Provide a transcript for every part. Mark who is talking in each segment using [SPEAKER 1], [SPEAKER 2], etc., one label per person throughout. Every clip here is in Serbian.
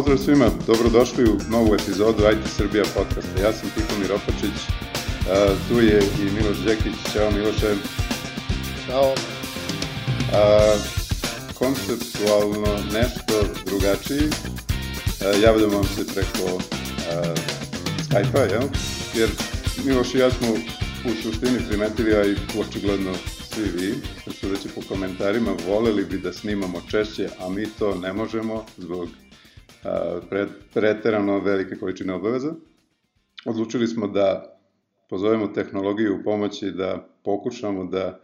[SPEAKER 1] Pozdrav svima, dobrodošli u novu epizodu IT Srbija podcasta. Ja sam Tihomir Opačić, a, tu je i Miloš Đekić. Ćao Miloše.
[SPEAKER 2] Ćao.
[SPEAKER 1] A, konceptualno nešto drugačiji. A, javljam vam se preko a, Skype-a, jel? Jer Miloš i ja smo u suštini primetili, a i očigledno svi vi, sudeći po komentarima, voleli bi da snimamo češće, a mi to ne možemo zbog pre, preterano velike količine obaveza. Odlučili smo da pozovemo tehnologiju u pomoći da pokušamo da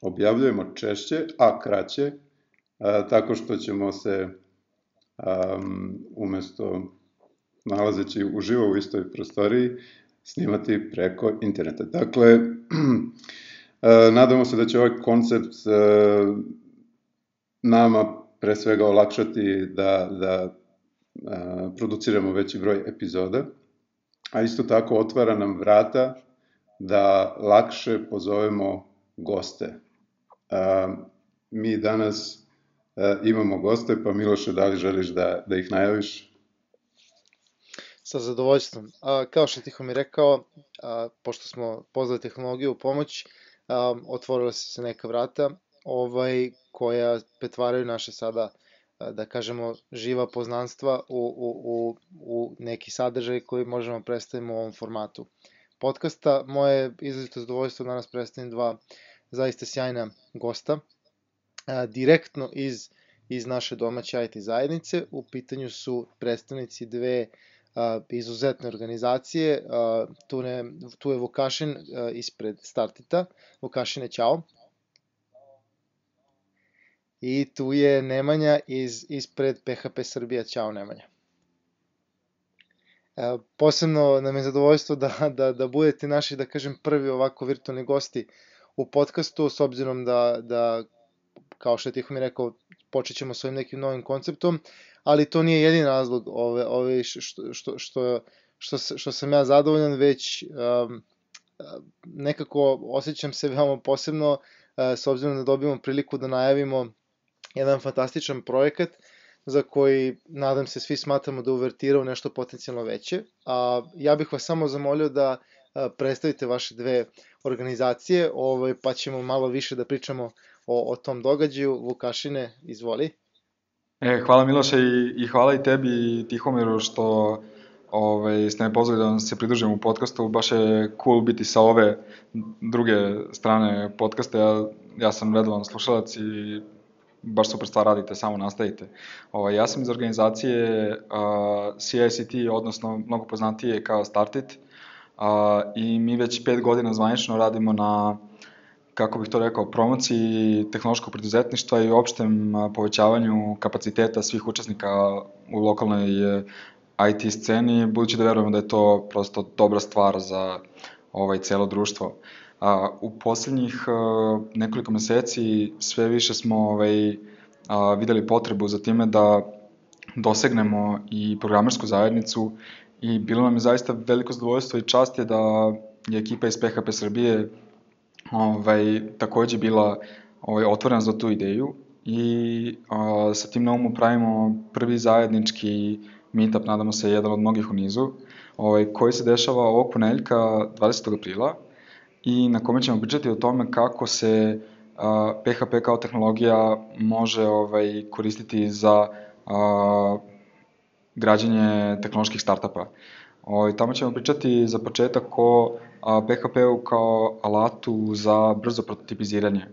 [SPEAKER 1] objavljujemo češće, a kraće, a, tako što ćemo se um, umesto nalazeći uživo u istoj prostoriji snimati preko interneta. Dakle, nadamo se da će ovaj koncept nama pre svega olakšati da, da produciramo veći broj epizoda, a isto tako otvara nam vrata da lakše pozovemo goste. Mi danas imamo goste, pa Miloše, da li želiš da, da ih najaviš?
[SPEAKER 2] Sa zadovoljstvom. A, kao što Tiho mi rekao, a, pošto smo pozvali tehnologiju u pomoć, otvorila se se neka vrata ovaj, koja pretvaraju naše sada da kažemo, živa poznanstva u, u, u, u neki sadržaj koji možemo predstaviti u ovom formatu podcasta. Moje izrazito zadovoljstvo danas predstavim dva zaista sjajna gosta, direktno iz, iz naše domaće IT zajednice. U pitanju su predstavnici dve izuzetne organizacije. Tu, ne, tu je Vukašin ispred Startita. Vukašine, čao. I tu je Nemanja iz, ispred PHP Srbija. Ćao Nemanja. E, posebno nam je zadovoljstvo da, da, da budete naši, da kažem, prvi ovako virtualni gosti u podcastu, s obzirom da, da kao što je Tiho mi rekao, počet ćemo s ovim nekim novim konceptom, ali to nije jedin razlog ove, ove što, što, što, što, što sam ja zadovoljan, već um, nekako osjećam se veoma posebno uh, s obzirom da dobijemo priliku da najavimo jedan fantastičan projekat za koji nadam se svi smatramo da uvertira u nešto potencijalno veće. A, ja bih vas samo zamolio da predstavite vaše dve organizacije, ovaj, pa ćemo malo više da pričamo o, o tom događaju. Vukašine, izvoli.
[SPEAKER 3] E, hvala Miloše i, i hvala i tebi i Tihomiru što ovaj, ste me pozvali da se pridružimo u podcastu. Baš je cool biti sa ove druge strane podcasta. Ja, ja sam redovan slušalac i baš super stvar radite, samo nastavite. Ovaj, ja sam iz organizacije uh, CICT, odnosno mnogo poznatije kao Startit, uh, i mi već pet godina zvanično radimo na kako bih to rekao, promociji tehnološkog preduzetništva i opštem povećavanju kapaciteta svih učesnika u lokalnoj e, IT sceni, budući da verujemo da je to prosto dobra stvar za ovaj celo društvo. Uh, A, u poslednjih a, nekoliko meseci sve više smo ovaj, a, videli potrebu za time da dosegnemo i programersku zajednicu i bilo nam je zaista veliko zadovoljstvo i čast je da je ekipa iz PHP Srbije ovaj, takođe bila ovaj, otvorena za tu ideju i a, sa tim na umu pravimo prvi zajednički meetup, nadamo se jedan od mnogih u nizu, ovaj, koji se dešava ovog poneljka 20. aprila i na kome ćemo pričati o tome kako se PHP kao tehnologija može ovaj, koristiti za uh, građenje tehnoloških startupa. Ovaj, tamo ćemo pričati za početak o PHP-u kao alatu za brzo prototipiziranje.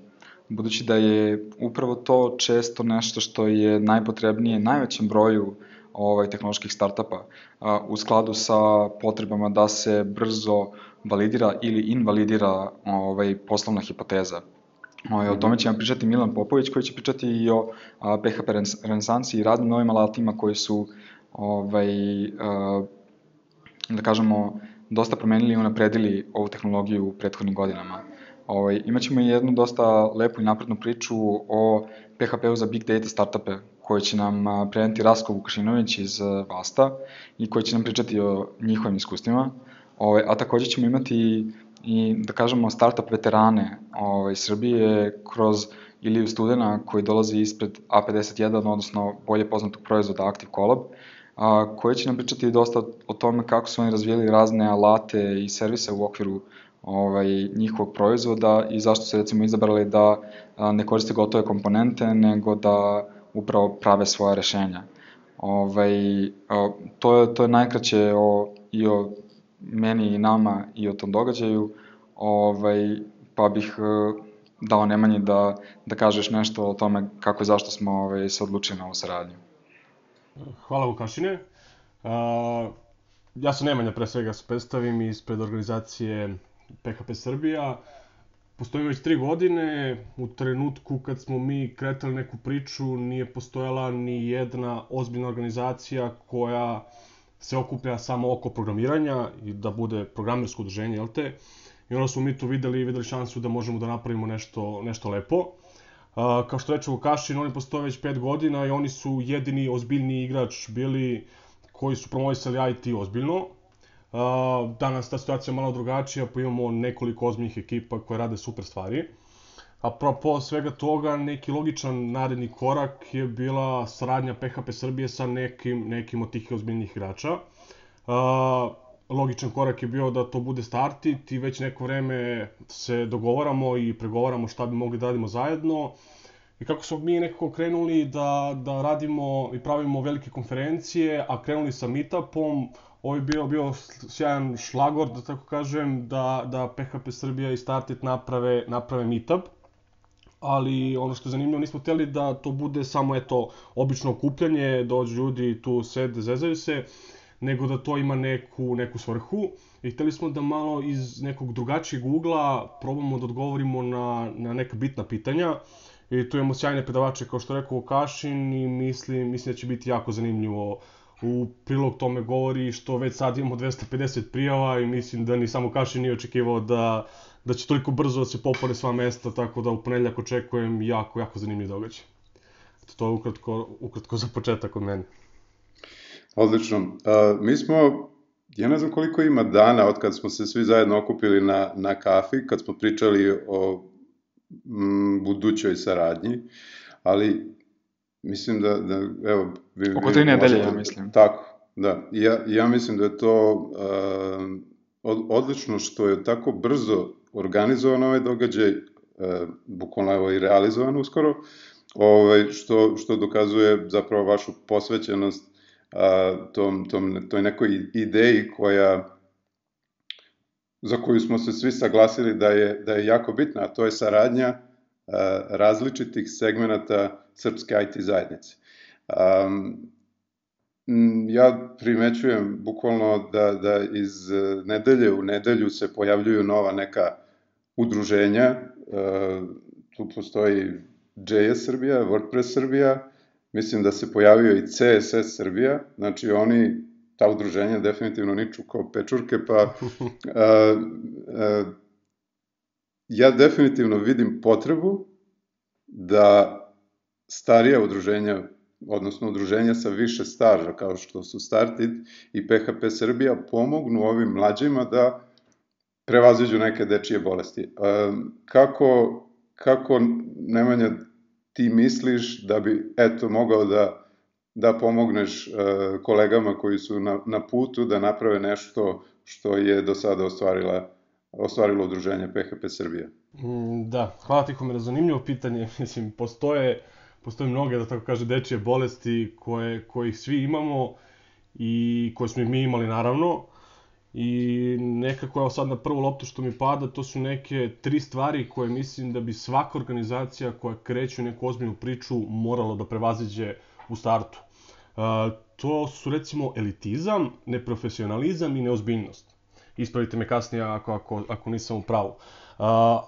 [SPEAKER 3] Budući da je upravo to često nešto što je najpotrebnije najvećem broju ovaj, tehnoloških startupa a, u skladu sa potrebama da se brzo validira ili invalidira ovaj, poslovna hipoteza. Ovaj, o tome će vam pričati Milan Popović koji će pričati i o a, PHP renesansi i raznim novim alatima koji su ovaj, a, da kažemo, dosta promenili i unapredili ovu tehnologiju u prethodnim godinama. Ovaj, imaćemo i jednu dosta lepu i naprednu priču o PHP-u za big data startupe, koje će nam preneti Rasko Vukašinović iz Vasta i koji će nam pričati o njihovim iskustvima. Ovaj, a takođe ćemo imati i, da kažemo, startup veterane ovaj, Srbije kroz Iliju Studena koji dolazi ispred A51, odnosno bolje poznatog proizvoda Active Collab, a, koji će nam pričati dosta o tome kako su oni razvijeli razne alate i servise u okviru ovaj, njihovog proizvoda i zašto su recimo izabrali da ne koriste gotove komponente, nego da upravo prave svoje rešenja. Ovaj, a, to, je, to je najkraće o, i o meni i nama i o tom događaju, ovaj, pa bih dao Nemanji da, da kažeš nešto o tome kako i zašto smo ovaj, se odlučili na ovu saradnju.
[SPEAKER 4] Hvala Vukašine. Uh, ja sam Nemanja pre svega se predstavim ispred organizacije PHP Srbija. Postoji već tri godine, u trenutku kad smo mi kretali neku priču nije postojala ni jedna ozbiljna organizacija koja se okuplja samo oko programiranja i da bude programersko udruženje, jel te? I onda smo mi tu videli i videli šansu da možemo da napravimo nešto, nešto lepo. Uh, kao što reče Vukašin, oni postoje već 5 godina i oni su jedini ozbiljni igrač bili koji su promovisali IT ozbiljno. Uh, danas ta situacija je malo drugačija, pa imamo nekoliko ozbiljnih ekipa koje rade super stvari. A propo svega toga, neki logičan naredni korak je bila saradnja PHP Srbije sa nekim, nekim od tih ozbiljnih igrača. Uh, logičan korak je bio da to bude startit i već neko vreme se dogovaramo i pregovaramo šta bi mogli da radimo zajedno. I kako smo mi nekako krenuli da, da radimo i pravimo velike konferencije, a krenuli sa meetupom, ovo je bio, bio sjajan šlagor, da tako kažem, da, da PHP Srbija i Startit naprave, naprave meetup. Ali ono što je zanimljivo, nismo hteli da to bude samo eto, obično okupljanje, dođu ljudi tu sede, zezaju se, nego da to ima neku, neku svrhu. I hteli smo da malo iz nekog drugačijeg ugla probamo da odgovorimo na, na neka bitna pitanja. I tu imamo sjajne predavače kao što rekao Kašin i mislim, mislim da će biti jako zanimljivo. U prilog tome govori što već sad imamo 250 prijava i mislim da ni samo Kašin nije očekivao da, da će toliko brzo da se popore sva mesta, tako da u ponedljak očekujem jako, jako zanimljiv događaj. To je ukratko, ukratko za početak od mene.
[SPEAKER 1] Odlično. Uh, mi smo, ja ne znam koliko ima dana od kad smo se svi zajedno okupili na, na kafi, kad smo pričali o m, budućoj saradnji, ali mislim da, da evo...
[SPEAKER 3] Vi, Oko tri nedelje, ja mislim.
[SPEAKER 1] Tako, da. Ja, ja mislim da je to uh, odlično što je tako brzo organizovan ovaj događaj, uh, bukvalno evo i realizovan uskoro, ovaj, što, što dokazuje zapravo vašu posvećenost tom, tom, toj nekoj ideji koja za koju smo se svi saglasili da je, da je jako bitna, a to je saradnja različitih segmenata srpske IT zajednice. Um, ja primećujem bukvalno da, da iz nedelje u nedelju se pojavljuju nova neka udruženja, tu postoji JS Srbija, WordPress Srbija, mislim da se pojavio i CSS Srbija, znači oni, ta udruženja definitivno niču kao pečurke, pa a, a, ja definitivno vidim potrebu da starija udruženja, odnosno udruženja sa više staža, kao što su Startit i PHP Srbija, pomognu ovim mlađima da prevaziđu neke dečije bolesti. Kako, kako Nemanja ti misliš da bi, eto, mogao da, da pomogneš uh, kolegama koji su na, na putu da naprave nešto što je do sada ostvarila, ostvarilo udruženje PHP Srbija?
[SPEAKER 4] Mm, da, hvala ti na zanimljivo pitanje. Mislim, postoje, postoje mnoge, da tako kaže, dečije bolesti koje, koje svi imamo i koje smo i mi imali naravno i nekako evo sad na prvu loptu što mi pada, to su neke tri stvari koje mislim da bi svaka organizacija koja kreće u neku ozbiljnu priču morala da prevaziđe u startu. Uh, to su recimo elitizam, neprofesionalizam i neozbiljnost. Ispravite me kasnije ako, ako, ako nisam u pravu. Uh,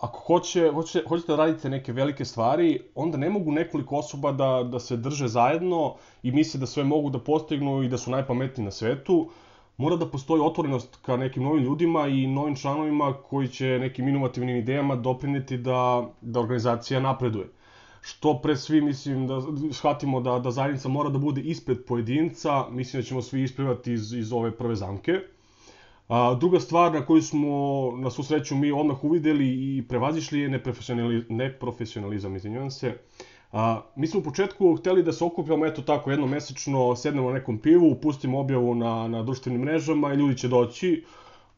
[SPEAKER 4] ako hoće, hoće, hoćete da radite neke velike stvari, onda ne mogu nekoliko osoba da, da se drže zajedno i misle da sve mogu da postignu i da su najpametniji na svetu. Mora da postoji otvorenost ka nekim novim ljudima i novim članovima koji će nekim inovativnim idejama doprineti da, da organizacija napreduje. Što pre svi mislim da shvatimo da, da zajednica mora da bude ispred pojedinca, mislim da ćemo svi isplivati iz, iz ove prve zamke. A, druga stvar na koju smo na susreću mi odmah uvideli i prevazišli je neprofesionalizam, neprofesionalizam izvinjavam se. A, mi smo u početku hteli da se okupljamo, eto tako, jednomesečno sednemo na nekom pivu, pustimo objavu na, na društvenim mrežama i ljudi će doći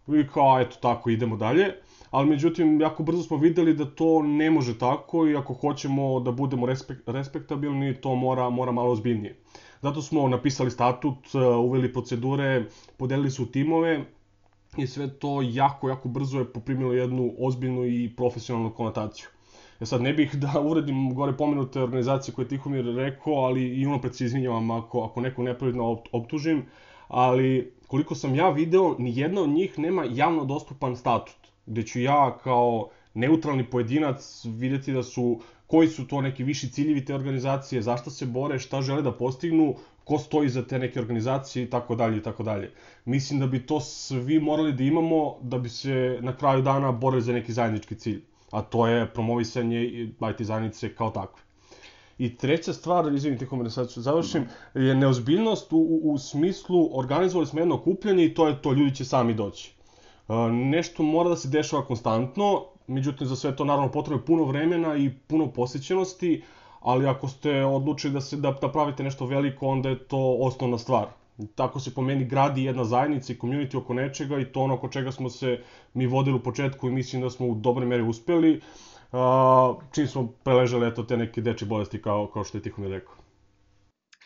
[SPEAKER 4] i kao, eto tako, idemo dalje. Ali međutim, jako brzo smo videli da to ne može tako i ako hoćemo da budemo respekt, respektabilni, to mora, mora malo ozbiljnije. Zato smo napisali statut, uveli procedure, podelili su timove i sve to jako, jako brzo je poprimilo jednu ozbiljnu i profesionalnu konotaciju. Ja sad ne bih da uredim gore pomenute organizacije koje Tihomir rekao, ali i ono pred se izvinjavam ako, ako neko nepravedno optužim, ali koliko sam ja video, ni jedna od njih nema javno dostupan statut, gde ću ja kao neutralni pojedinac videti da su, koji su to neki viši ciljevi te organizacije, zašto se bore, šta žele da postignu, ko stoji za te neke organizacije i tako dalje i tako dalje. Mislim da bi to svi morali da imamo da bi se na kraju dana borili za neki zajednički cilj a to je promovisanje IT zajednice kao takve. I treća stvar, izvinite ko me sad završim, je neozbiljnost u, u, u smislu organizovali smo jedno okupljanje i to je to, ljudi će sami doći. E, nešto mora da se dešava konstantno, međutim za sve to naravno potrebuje puno vremena i puno posjećenosti, ali ako ste odlučili da, se, da, da pravite nešto veliko, onda je to osnovna stvar. Tako se po meni gradi jedna zajednica i community oko nečega i to ono oko čega smo se mi vodili u početku i mislim da smo u dobre mere uspeli. Uh, čim smo preležali eto te neke deče bolesti kao, kao što je Tihomir rekao.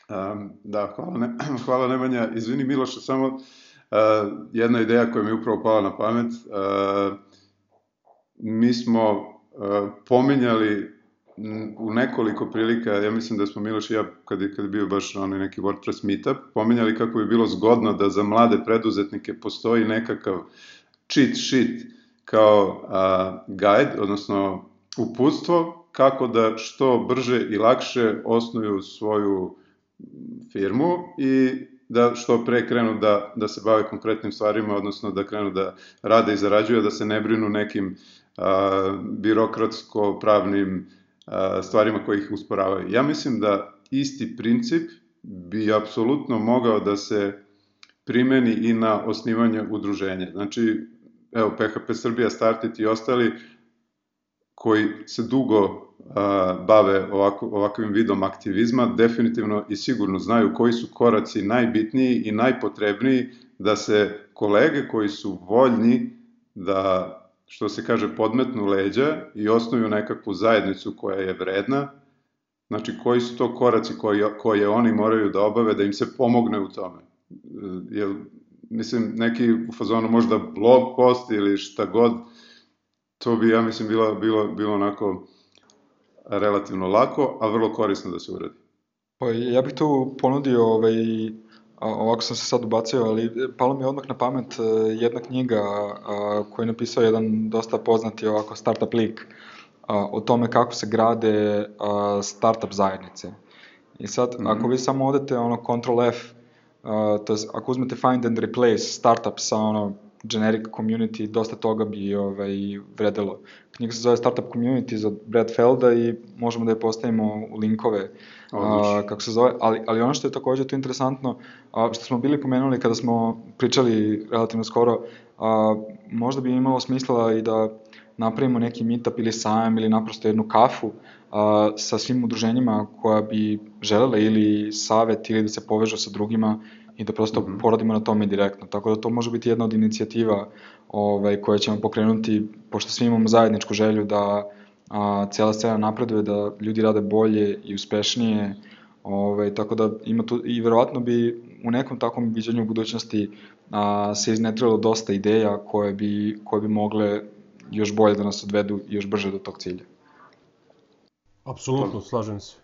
[SPEAKER 1] Um, da, hvala, ne, hvala Nemanja. Izvini Miloše, samo uh, jedna ideja koja mi je upravo pala na pamet. Uh, mi smo uh, pominjali u nekoliko prilika, ja mislim da smo Miloš i ja, kad je, kad je bio baš onaj neki WordPress meetup, pominjali kako bi bilo zgodno da za mlade preduzetnike postoji nekakav cheat sheet kao a, guide, odnosno uputstvo kako da što brže i lakše osnuju svoju firmu i da što pre krenu da, da se bave konkretnim stvarima, odnosno da krenu da rade i zarađuju, da se ne brinu nekim a, birokratsko-pravnim stvarima koje ih usporavaju. Ja mislim da isti princip bi apsolutno mogao da se primeni i na osnivanje udruženja. Znači, evo, PHP Srbija, Startit i ostali koji se dugo a, bave ovako, ovakvim vidom aktivizma, definitivno i sigurno znaju koji su koraci najbitniji i najpotrebniji da se kolege koji su voljni da što se kaže, podmetnu leđa i osnuju nekakvu zajednicu koja je vredna, znači koji su to koraci koji, koje oni moraju da obave da im se pomogne u tome. Jer, mislim, neki u fazonu možda blog post ili šta god, to bi, ja mislim, bilo, bilo, bilo onako relativno lako, a vrlo korisno da se uradi.
[SPEAKER 3] Pa, ja bih tu ponudio ovaj, ovako sam se sad ubacio, ali palo mi odmah na pamet e, jedna knjiga koju je napisao jedan dosta poznati ovako startup lik o tome kako se grade startup zajednice. I sad, mm -hmm. ako vi samo odete ono Ctrl F, to je, ako uzmete find and replace startup sa ono generic community, dosta toga bi ovaj, vredelo. Knjiga se zove Startup Community za Brad Felda i možemo da je postavimo u linkove a, kako se zove, ali, ali ono što je takođe tu interesantno, a, što smo bili pomenuli kada smo pričali relativno skoro, a, možda bi imalo smisla i da napravimo neki meetup ili sajam ili naprosto jednu kafu a, sa svim udruženjima koja bi želele ili savet ili da se povežu sa drugima i da prosto mm -hmm. poradimo na tome direktno. Tako da to može biti jedna od inicijativa ovaj, koje ćemo pokrenuti, pošto svi imamo zajedničku želju da a, cijela scena napreduje, da ljudi rade bolje i uspešnije, ovaj, tako da ima tu, i verovatno bi u nekom takvom viđanju u budućnosti a, se iznetrilo dosta ideja koje bi, koje bi mogle još bolje da nas odvedu i još brže do tog cilja.
[SPEAKER 4] Apsolutno, slažem se.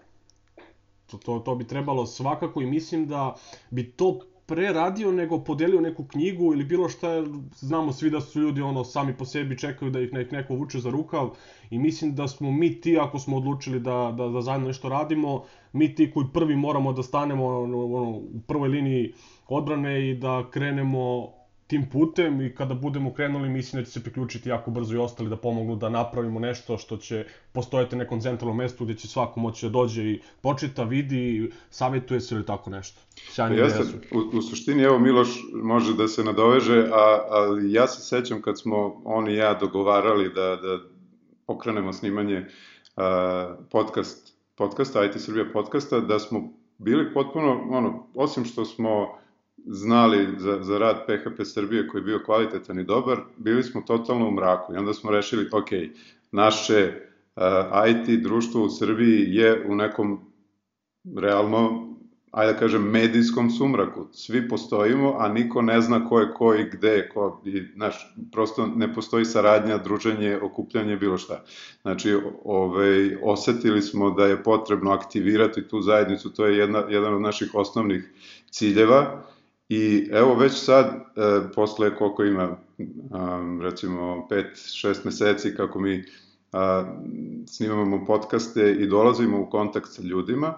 [SPEAKER 4] To, to, to bi trebalo svakako i mislim da bi to preradio nego podelio neku knjigu ili bilo šta, znamo svi da su ljudi ono sami po sebi čekaju da ih nek neko vuče za rukav i mislim da smo mi ti ako smo odlučili da, da, da zajedno nešto radimo, mi ti koji prvi moramo da stanemo ono, ono, u prvoj liniji odbrane i da krenemo tim putem i kada budemo krenuli mislim da će se priključiti jako brzo i ostali da pomognu da napravimo nešto što će postojati na nekom centralnom mestu gde će svako moći da dođe i počita, vidi, savjetuje se ili tako nešto.
[SPEAKER 1] Sjajni pa jeste, u, u suštini evo Miloš može da se nadoveže, a, ali ja se sećam kad smo on i ja dogovarali da, da pokrenemo snimanje a, podcast podcasta, IT Srbija podcasta, da smo bili potpuno, ono, osim što smo znali za, za rad PHP Srbije koji je bio kvalitetan i dobar, bili smo totalno u mraku i onda smo rešili, ok, naše uh, IT društvo u Srbiji je u nekom realno ajde da kažem, medijskom sumraku. Svi postojimo, a niko ne zna ko je ko i gde ko. I, znaš, prosto ne postoji saradnja, druženje, okupljanje, bilo šta. Znači, ovaj, osetili smo da je potrebno aktivirati tu zajednicu, to je jedna, jedan od naših osnovnih ciljeva. I evo već sad, e, posle koliko ima, um, recimo 5-6 meseci kako mi a, snimamo podcaste i dolazimo u kontakt sa ljudima,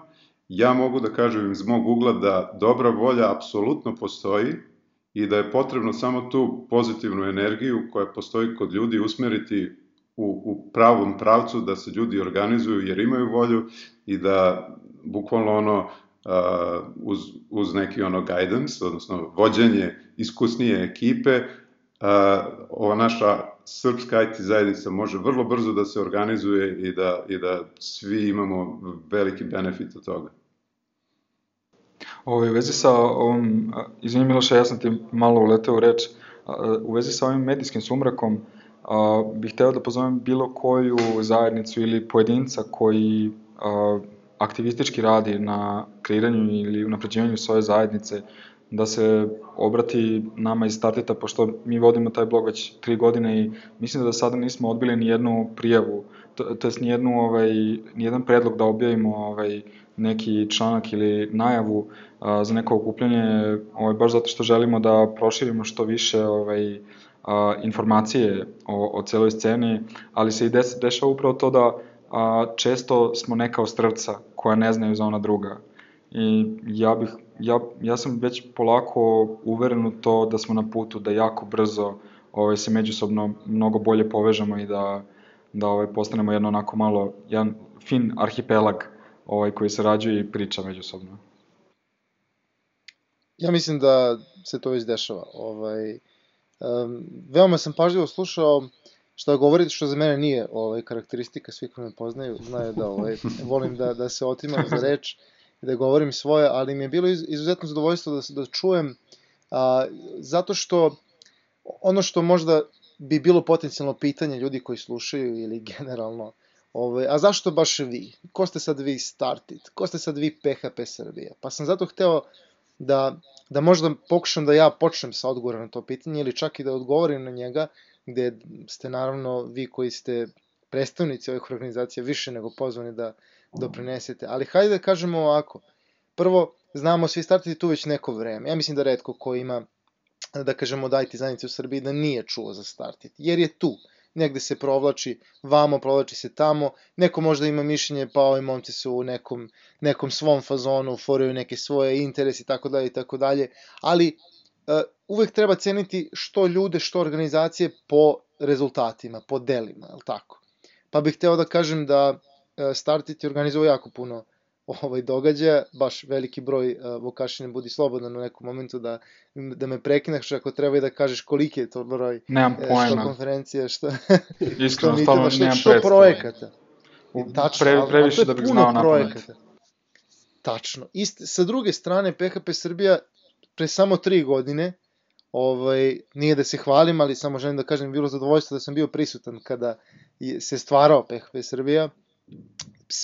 [SPEAKER 1] ja mogu da kažem iz mog ugla da dobra volja apsolutno postoji i da je potrebno samo tu pozitivnu energiju koja postoji kod ljudi usmeriti u, u pravom pravcu da se ljudi organizuju jer imaju volju i da bukvalno ono uh, uz, uz neki ono guidance, odnosno vođenje iskusnije ekipe, uh, ova naša srpska IT zajednica može vrlo brzo da se organizuje i da, i da svi imamo veliki benefit od toga.
[SPEAKER 3] Ovaj, u vezi sa ovom, izvini Miloša, ja sam ti malo uleteo u reč, u vezi sa ovim medijskim sumrakom, a, bih hteo da pozovem bilo koju zajednicu ili pojedinca koji a, aktivistički radi na kreiranju ili unapređivanju svoje zajednice, da se obrati nama iz Startita, pošto mi vodimo taj blog već tri godine i mislim da do sada nismo odbili ni jednu prijavu, to, to jest ni, jednu, ovaj, ni jedan predlog da objavimo ovaj, neki članak ili najavu a, za neko okupljanje, ovaj, baš zato što želimo da proširimo što više ovaj, a, informacije o, o celoj sceni, ali se i des, dešava upravo to da a, često smo neka ostrvca koja ne znaju za ona druga. I ja bih, ja, ja sam već polako uveren u to da smo na putu da jako brzo ovaj, se međusobno mnogo bolje povežemo i da, da ovaj, postanemo jedno onako malo, jedan fin arhipelag ovaj, koji sarađuje i priča međusobno.
[SPEAKER 2] Ja mislim da se to već dešava. Ovaj, um, veoma sam pažljivo slušao šta govorite, što za mene nije ovaj, karakteristika, svi koji me poznaju znaju da ovaj, volim da, da se otimam za reč i da govorim svoje, ali mi je bilo izuzetno zadovoljstvo da, da čujem, a, zato što ono što možda bi bilo potencijalno pitanje ljudi koji slušaju ili generalno Ove, a zašto baš vi? Ko ste sad vi Startit? Ko ste sad vi PHP Srbija? Pa sam zato hteo da, da možda pokušam da ja počnem sa odgovorom na to pitanje ili čak i da odgovorim na njega, gde ste naravno vi koji ste predstavnici ovih organizacija više nego pozvani da doprinesete. Ali hajde da kažemo ovako. Prvo, znamo svi startiti tu već neko vreme. Ja mislim da redko ko ima da kažemo da IT zajednice u Srbiji da nije čuo za Startit, jer je tu negde se provlači vamo, provlači se tamo, neko možda ima mišljenje, pa ovi momci su u nekom, nekom svom fazonu, foraju neke svoje interese i tako dalje i tako dalje, ali uvek treba ceniti što ljude, što organizacije po rezultatima, po delima, je tako? Pa bih hteo da kažem da uh, Startit je organizovao jako puno ovaj događaja, baš veliki broj uh, Vukašine budi slobodan u nekom momentu da, da me prekineš ako treba i da kažeš koliki je to broj
[SPEAKER 3] nemam pojma.
[SPEAKER 2] što konferencija, što,
[SPEAKER 3] Iskreno, što stvarno nemam
[SPEAKER 2] što projekata.
[SPEAKER 3] Tačno, pre, previše da bih znao na pamet.
[SPEAKER 2] Tačno. Ist, sa druge strane, PHP Srbija pre samo tri godine, ovaj, nije da se hvalim, ali samo želim da kažem, bilo zadovoljstvo da sam bio prisutan kada se stvarao PHP Srbija.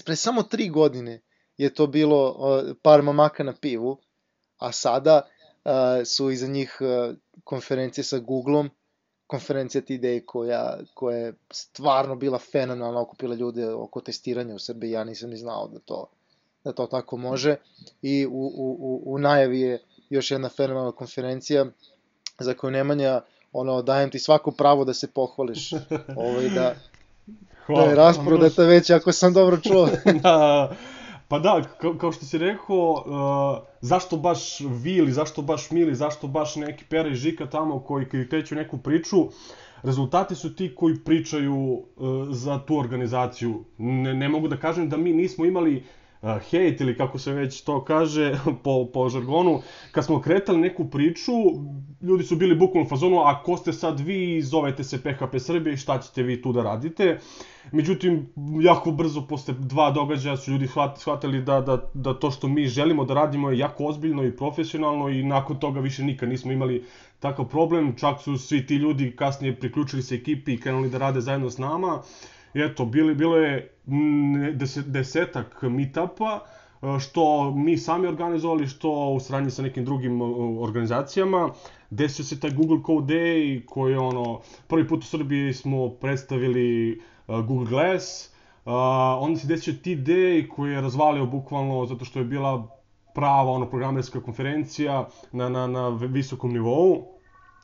[SPEAKER 2] Pre samo tri godine je to bilo par mamaka na pivu, a sada su iza njih konferencije sa Googlom, konferencija T-Day koja, koja je stvarno bila fenomenalna, okupila ljude oko testiranja u Srbiji, ja nisam ni znao da to, da to tako može. I u, u, u, u najavi je još jedna fenomenalna konferencija za koju Nemanja, ono, dajem ti svako pravo da se pohvališ, ovaj, da, Hvala, da je rasporedata već, ako sam dobro čuo.
[SPEAKER 4] da, Pa da, kao, kao što si rekao, uh, zašto baš vi ili zašto baš mi ili zašto baš neki Pera i Žika tamo koji, koji kreću neku priču, rezultati su ti koji pričaju uh, za tu organizaciju. Ne, ne mogu da kažem da mi nismo imali hejt ili kako se već to kaže po, po žargonu, kad smo kretali neku priču, ljudi su bili bukvalno u fazonu, a ko ste sad vi, zovete se PHP Srbije šta ćete vi tu da radite? Međutim, jako brzo posle dva događaja su ljudi shvatili da, da, da to što mi želimo da radimo je jako ozbiljno i profesionalno i nakon toga više nikad nismo imali takav problem, čak su svi ti ljudi kasnije priključili se ekipi i krenuli da rade zajedno s nama. Uh, eto, bilo, bilo je desetak meetupa, e, što mi sami organizovali, što u sranji sa nekim drugim e, organizacijama. Desio se taj Google Code Day, koji je ono, prvi put u Srbiji smo predstavili e, Google Glass, uh, onda se desio T-Day koji je razvalio bukvalno zato što je bila prava ono programerska konferencija na, na, na visokom nivou.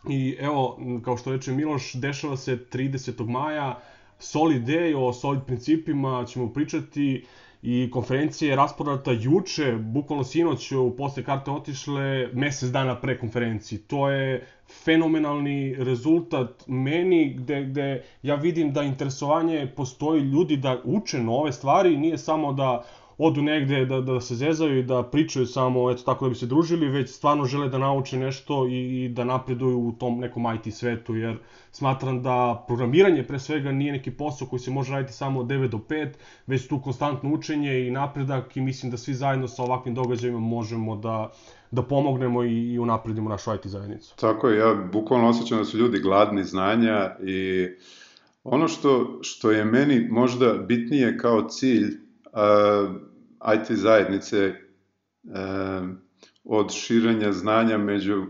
[SPEAKER 4] I evo, kao što reče Miloš, dešava se 30. maja, solid day, o solid principima ćemo pričati i konferencija je rasporata juče, bukvalno sinoć u posle karte otišle mesec dana pre konferenciji. To je fenomenalni rezultat meni gde, gde ja vidim da interesovanje postoji ljudi da uče nove stvari, nije samo da odu negde da, da se zezaju i da pričaju samo eto tako da bi se družili, već stvarno žele da nauče nešto i, i da napreduju u tom nekom IT svetu, jer smatram da programiranje pre svega nije neki posao koji se može raditi samo od 9 do 5, već tu konstantno učenje i napredak i mislim da svi zajedno sa ovakvim događajima možemo da, da pomognemo i, i unapredimo našu IT zajednicu.
[SPEAKER 1] Tako je, ja bukvalno osjećam da su ljudi gladni znanja i ono što, što je meni možda bitnije kao cilj IT zajednice uh, od širenja znanja među,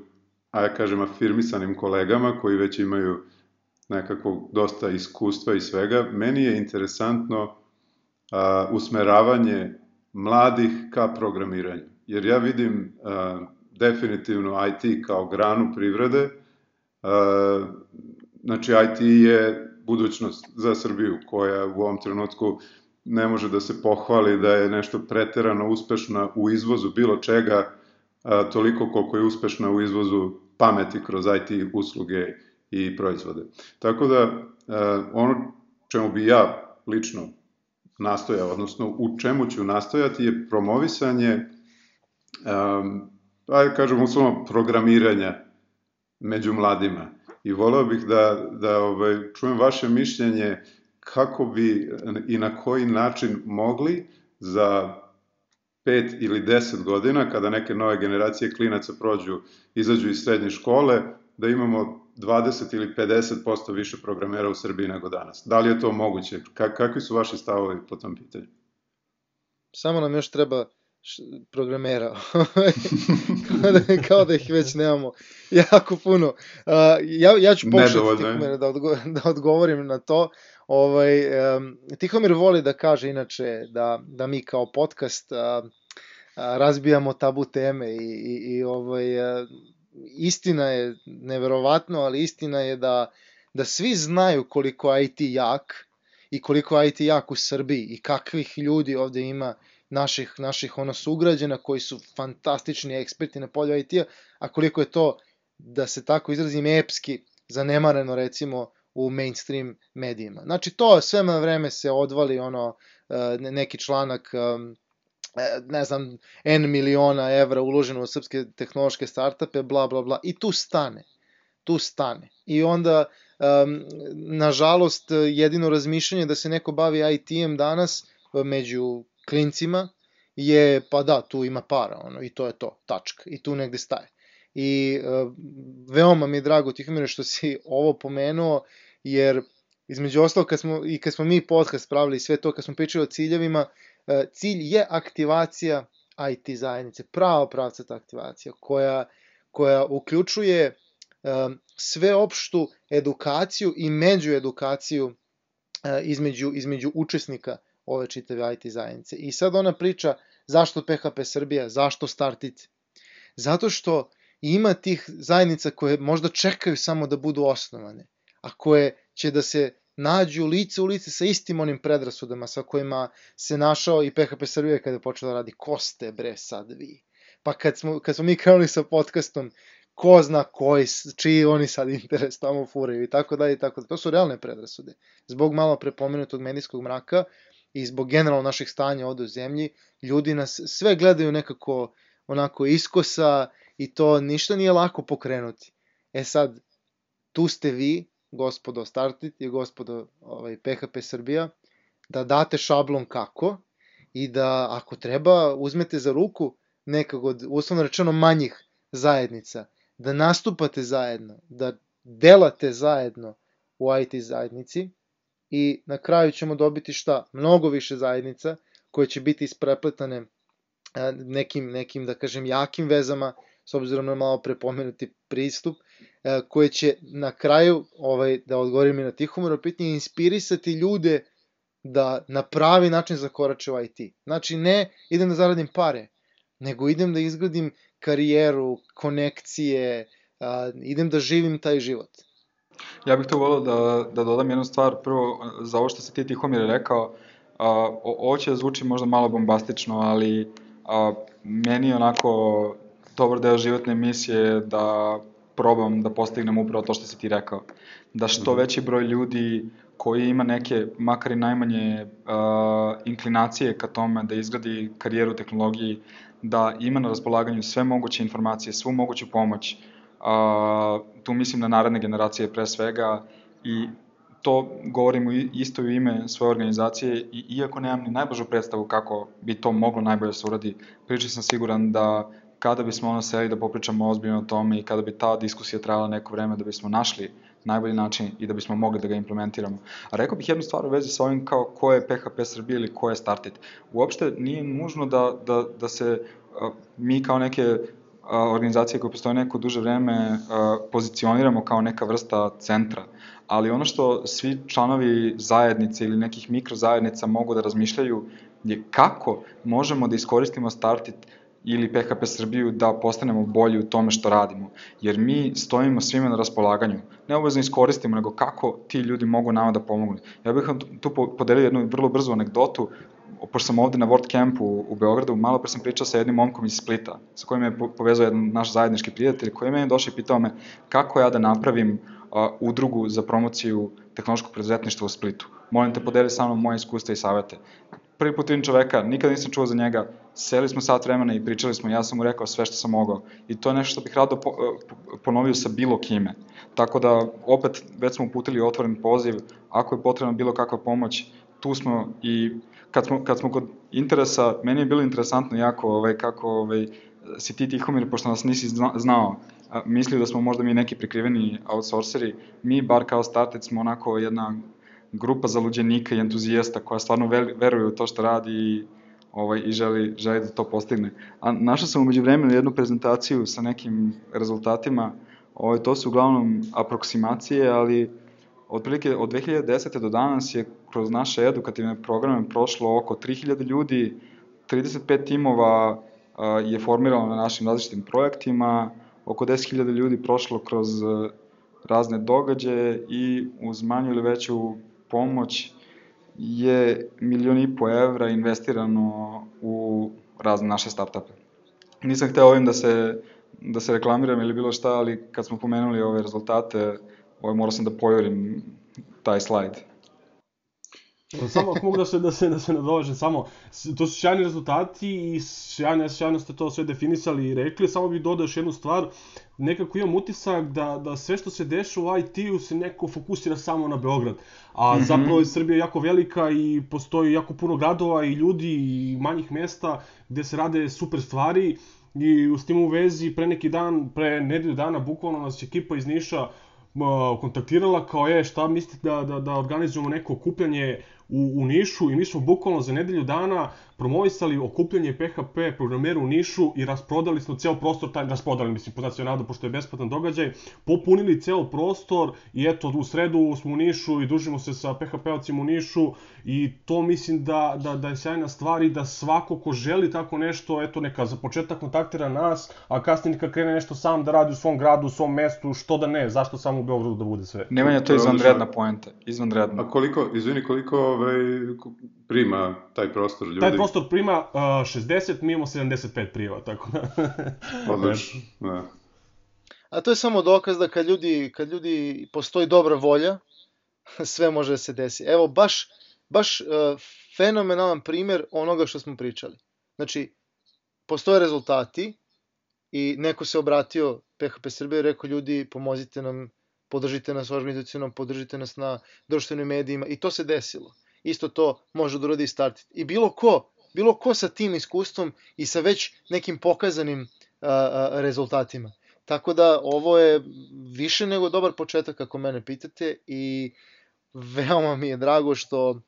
[SPEAKER 1] a ja kažem, afirmisanim kolegama koji već imaju nekako dosta iskustva i svega. Meni je interesantno uh, usmeravanje mladih ka programiranju. Jer ja vidim uh, definitivno IT kao granu privrede. Uh, znači IT je budućnost za Srbiju koja u ovom trenutku ne može da se pohvali da je nešto preterano uspešna u izvozu bilo čega, a, toliko koliko je uspešna u izvozu pameti kroz IT usluge i proizvode. Tako da, a, ono čemu bi ja lično nastojao, odnosno u čemu ću nastojati je promovisanje, um, ajde kažem uslovno, programiranja među mladima. I voleo bih da, da ovaj, čujem vaše mišljenje kako bi i na koji način mogli za pet ili deset godina, kada neke nove generacije klinaca prođu, izađu iz srednje škole, da imamo 20 ili 50% više programera u Srbiji nego danas. Da li je to moguće? Ka kakvi su vaši stavovi po tom pitanju?
[SPEAKER 2] Samo nam još treba programera. kao, da, kao da ih već nemamo jako puno. Uh, ja, ja ću pokušati da, odgo da odgovorim na to. Ovaj, Tihomir voli da kaže inače da, da mi kao podcast uh, uh, razbijamo tabu teme i, i, i ovaj, uh, istina je neverovatno, ali istina je da, da svi znaju koliko IT jak i koliko IT jak u Srbiji i kakvih ljudi ovde ima naših, naših ono sugrađena koji su fantastični eksperti na polju IT-a, a koliko je to, da se tako izrazim, epski zanemareno recimo u mainstream medijima. Znači to sve na vreme se odvali ono e, neki članak e, ne znam, N miliona evra uloženo u srpske tehnološke startupe, bla, bla, bla, i tu stane. Tu stane. I onda, um, nažalost, jedino razmišljanje da se neko bavi IT-em danas među klincima je, pa da, tu ima para, ono, i to je to, tačka, i tu negde staje. I uh, veoma mi je drago, Tihomire, što si ovo pomenuo, jer između ostalo kad smo, i kad smo mi podcast pravili sve to, kad smo pričali o ciljevima, uh, cilj je aktivacija IT zajednice, prava pravcata aktivacija, koja, koja uključuje um, sveopštu edukaciju i međuedukaciju uh, između, između učesnika ove čitave IT zajednice. I sad ona priča zašto PHP Srbija, zašto Startice. Zato što ima tih zajednica koje možda čekaju samo da budu osnovane, a koje će da se nađu lice u lice sa istim onim predrasudama sa kojima se našao i PHP Srbija kada je počela da radi ko ste bre sad vi. Pa kad smo, kad smo mi krenuli sa podcastom, ko zna koji, čiji oni sad interes tamo furaju i tako dalje i tako dalje. To su realne predrasude. Zbog malo prepomenutog medijskog mraka, i zbog generalno naših stanja ovde u zemlji, ljudi nas sve gledaju nekako onako iskosa i to ništa nije lako pokrenuti. E sad, tu ste vi, gospodo Startit i gospodo ovaj, PHP Srbija, da date šablon kako i da ako treba uzmete za ruku nekog od, uslovno rečeno, manjih zajednica, da nastupate zajedno, da delate zajedno u IT zajednici i na kraju ćemo dobiti šta? Mnogo više zajednica koje će biti isprepletane nekim, nekim da kažem, jakim vezama, s obzirom na malo prepomenuti pristup, koje će na kraju, ovaj, da odgovorim i na Tihomoro pitanje, inspirisati ljude da na pravi način zakorače u IT. Znači, ne idem da zaradim pare, nego idem da izgradim karijeru, konekcije, idem da živim taj život.
[SPEAKER 3] Ja bih to volio da, da dodam jednu stvar. Prvo, za ovo što se ti Tihomir rekao, a, ovo će zvuči možda malo bombastično, ali a, meni onako dobar deo životne misije da probam da postignem upravo to što si ti rekao. Da što mhm. veći broj ljudi koji ima neke, makar i najmanje uh, inklinacije ka tome da izgradi karijeru u tehnologiji, da ima na raspolaganju sve moguće informacije, svu moguću pomoć, uh, tu mislim na naredne generacije pre svega i to govorimo isto u ime svoje organizacije i iako nemam ni najbolju predstavu kako bi to moglo najbolje da se uradi, pričam sam siguran da kada bismo ono seli da popričamo ozbiljno o tome i kada bi ta diskusija trajala neko vreme da bismo našli najbolji način i da bismo mogli da ga implementiramo. A rekao bih jednu stvar u vezi sa ovim kao ko je PHP Srbije ili ko je Startit. Uopšte nije nužno da, da, da se a, mi kao neke organizacije koje postoje neko duže vreme pozicioniramo kao neka vrsta centra. Ali ono što svi članovi zajednice ili nekih mikrozajednica mogu da razmišljaju je kako možemo da iskoristimo Startit ili PHP Srbiju da postanemo bolji u tome što radimo. Jer mi stojimo svima na raspolaganju. Ne obavezno iskoristimo, nego kako ti ljudi mogu nama da pomognu. Ja bih vam tu podelio jednu vrlo brzu anegdotu. Pošto sam ovde na WordCampu u, Beogradu, malo pre sam pričao sa jednim momkom iz Splita, sa kojim je povezao jedan naš zajednički prijatelj, koji je meni došao i pitao me kako ja da napravim udrugu za promociju tehnološkog preduzetništva u Splitu. Molim te, podeli sa mnom moje iskustva i savete prvi put vidim čoveka, nikada nisam čuo za njega, seli smo sat vremena i pričali smo, ja sam mu rekao sve što sam mogao. I to je nešto što bih rado eh, ponovio sa bilo kime. Tako da, opet, već smo uputili otvoren poziv, ako je potrebna bilo kakva pomoć, tu smo i kad smo, kad smo kod interesa, meni je bilo interesantno jako ovaj, kako ovaj, si ti Tihomir, pošto nas nisi znao, mislio da smo možda mi neki prikriveni outsourceri, mi bar kao Started smo onako jedna grupa zaluđenika i entuzijasta koja stvarno veruje u to što radi i, ovaj, i želi, želi da to postigne. A našao sam umeđu vremenu jednu prezentaciju sa nekim rezultatima, ovaj, to su uglavnom aproksimacije, ali otprilike od 2010. do danas je kroz naše edukativne programe prošlo oko 3000 ljudi, 35 timova a, je formirano na našim različitim projektima, oko 10.000 ljudi prošlo kroz razne događaje i uz manju ili veću pomoć je milion i po evra investirano u razne naše startupe. Nisam hteo ovim da se, da se reklamiram ili bilo šta, ali kad smo pomenuli ove rezultate, ovaj, morao sam da pojorim taj slajd.
[SPEAKER 4] Samo ako mogu da se, da se, da se nadovežem, samo, to su sjajni rezultati i sjajno, sjajno ste to sve definisali i rekli, samo bih dodao još jednu stvar, nekako imam utisak da, da sve što se deša u IT-u se neko fokusira samo na Beograd, a mm -hmm. zapravo je Srbija jako velika i postoji jako puno gradova i ljudi i manjih mesta gde se rade super stvari. I s tim u vezi pre neki dan, pre nedelju dana, bukvalno nas ekipa iz Niša kontaktirala kao je šta mislite da, da, da organizujemo neko okupljanje u, u Nišu i mi smo bukvalno za nedelju dana promovisali okupljanje PHP programera u Nišu i rasprodali smo ceo prostor, taj, rasprodali, mislim, po nacionalno, pošto je besplatan događaj, popunili ceo prostor i eto, u sredu smo u Nišu i družimo se sa PHP-ovcima u Nišu i to mislim da, da, da je sjajna stvar i da svako ko želi tako nešto, eto, neka za početak kontaktira nas, a kasnije neka krene nešto sam da radi u svom gradu, u svom mestu, što da ne, zašto samo u Beogradu da bude sve.
[SPEAKER 3] Nemanja, to je izvanredna poenta, izvanredna.
[SPEAKER 1] A koliko, izvini, koliko ovaj, prima taj prostor ljudi?
[SPEAKER 4] Taj prostor prima uh, 60, mi imamo 75 prijeva, tako da...
[SPEAKER 1] Odlično, da.
[SPEAKER 2] A to je samo dokaz da kad ljudi, kad ljudi postoji dobra volja, sve može da se desi. Evo, baš, baš uh, fenomenalan primer onoga što smo pričali. Znači, postoje rezultati i neko se obratio PHP Srbije i rekao ljudi pomozite nam, podržite nas organizacijom, podržite nas na društvenim medijima i to se desilo. Isto to može da uradi i startit. I bilo ko, bilo ko sa tim iskustvom i sa već nekim pokazanim a, a, rezultatima. Tako da ovo je više nego dobar početak ako mene pitate i veoma mi je drago što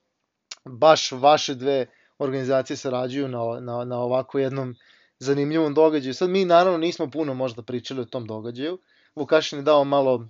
[SPEAKER 2] baš vaše dve organizacije sarađuju na, na, na ovako jednom zanimljivom događaju. Sad mi naravno nismo puno možda pričali o tom događaju. Vukašin je dao malo,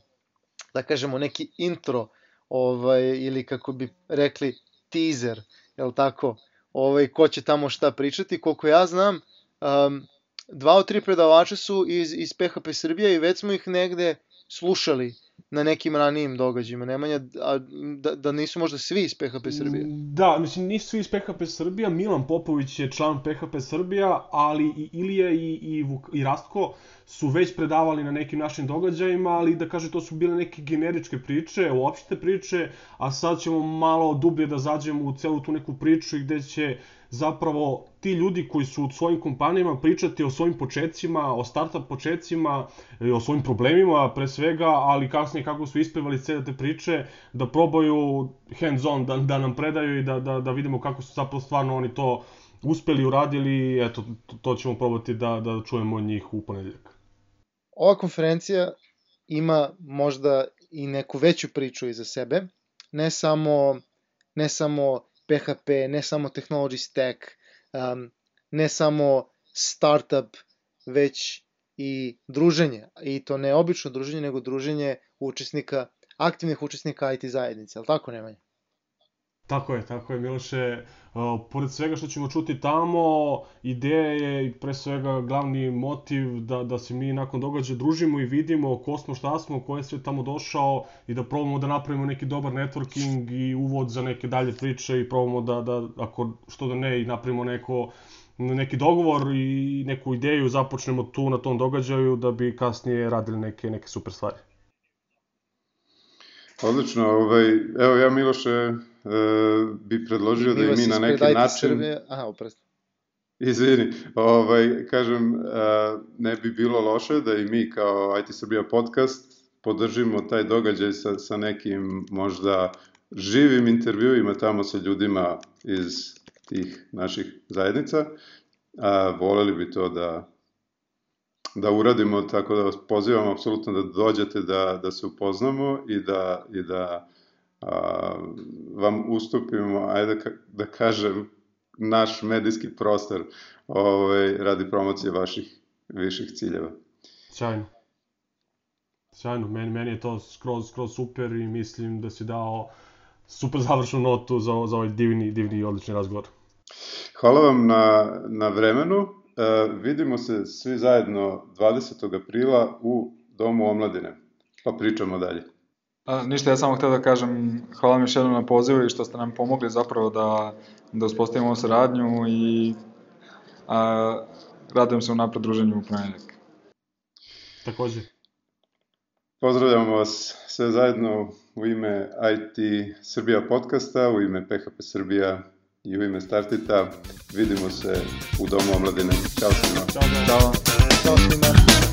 [SPEAKER 2] da kažemo, neki intro ovaj, ili kako bi rekli teaser, je tako, ovaj, ko će tamo šta pričati. Koliko ja znam, um, dva od tri predavača su iz, iz PHP Srbije i već smo ih negde slušali na nekim ranijim događajima. Nemanja, a, da, da nisu možda svi iz PHP Srbije?
[SPEAKER 4] Da, mislim, nisu svi iz PHP Srbija. Milan Popović je član PHP Srbija, ali i Ilija i, i, i Rastko su već predavali na nekim našim događajima, ali da kaže to su bile neke generičke priče, uopšte priče, a sad ćemo malo dublje da zađemo u celu tu neku priču gde će zapravo ti ljudi koji su u svojim kompanijama pričati o svojim početcima, o startup početcima, o svojim problemima pre svega, ali kasnije kako su ispevali cele te priče, da probaju hands on, da, da nam predaju i da, da, da vidimo kako su zapravo stvarno oni to uspeli, uradili, eto, to, ćemo probati da, da čujemo od njih u ponedeljak.
[SPEAKER 2] Ova konferencija ima možda i neku veću priču iza sebe, ne samo, ne samo PHP, ne samo technology stack, um, ne samo startup, već i druženje. I to ne obično druženje, nego druženje učesnika, aktivnih učesnika IT zajednice, ali tako Nemanja?
[SPEAKER 4] Tako je, tako je Miloše. Uh, pored svega što ćemo čuti tamo, ideja je i pre svega glavni motiv da, da se mi nakon događaja družimo i vidimo ko smo, šta smo, ko je sve tamo došao i da probamo da napravimo neki dobar networking i uvod za neke dalje priče i probamo da, da ako što da ne, i napravimo neko neki dogovor i neku ideju započnemo tu na tom događaju da bi kasnije radili neke, neke super stvari.
[SPEAKER 1] Odlično, ovaj, evo ja Miloše e, bi predložio da i mi na neki način...
[SPEAKER 2] Srbije... Aha, oprosti.
[SPEAKER 1] Izvini, ovaj, kažem, e, ne bi bilo loše da i mi kao IT Srbija podcast podržimo taj događaj sa, sa nekim možda živim intervjuima tamo sa ljudima iz tih naših zajednica. A, voleli bi to da, da uradimo, tako da vas pozivam apsolutno da dođete da, da se upoznamo i da, i da a, vam ustupimo, ajde da, da kažem, naš medijski prostor ovaj, radi promocije vaših viših ciljeva.
[SPEAKER 4] Sjajno. Sjajno, meni, meni je to skroz, skroz super i mislim da si dao super završnu notu za, za ovaj divni, divni i odlični razgovor.
[SPEAKER 1] Hvala vam na, na vremenu E, vidimo se svi zajedno 20. aprila u Domu omladine, pa pričamo dalje.
[SPEAKER 3] A, ništa, ja samo htio da kažem hvala vam još jednom na pozivu i što ste nam pomogli zapravo da, da uspostavimo saradnju i a, radujem se u napred druženju u ponedjeljak.
[SPEAKER 4] Takođe.
[SPEAKER 1] Pozdravljamo vas sve zajedno u ime IT Srbija podcasta, u ime PHP Srbija i u ime Startita vidimo se u Domu omladine. Ćao svima.
[SPEAKER 3] Ćao.
[SPEAKER 2] Ćao svima.